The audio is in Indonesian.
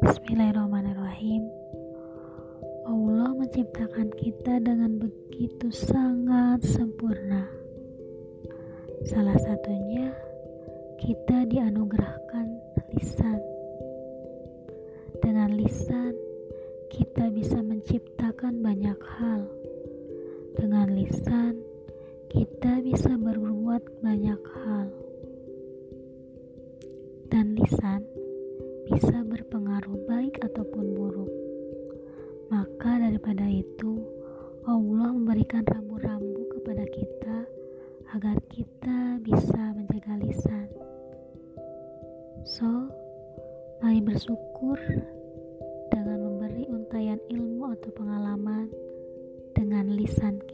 Bismillahirrahmanirrahim. Allah menciptakan kita dengan begitu sangat sempurna. Salah satunya, kita dianugerahkan lisan. Dengan lisan, kita bisa menciptakan banyak hal. Dengan lisan, kita bisa berbuat banyak hal dan lisan bisa berpengaruh ataupun buruk. Maka daripada itu, Allah memberikan rambu-rambu kepada kita agar kita bisa menjaga lisan. So, mari bersyukur dengan memberi untayan ilmu atau pengalaman dengan lisan kita.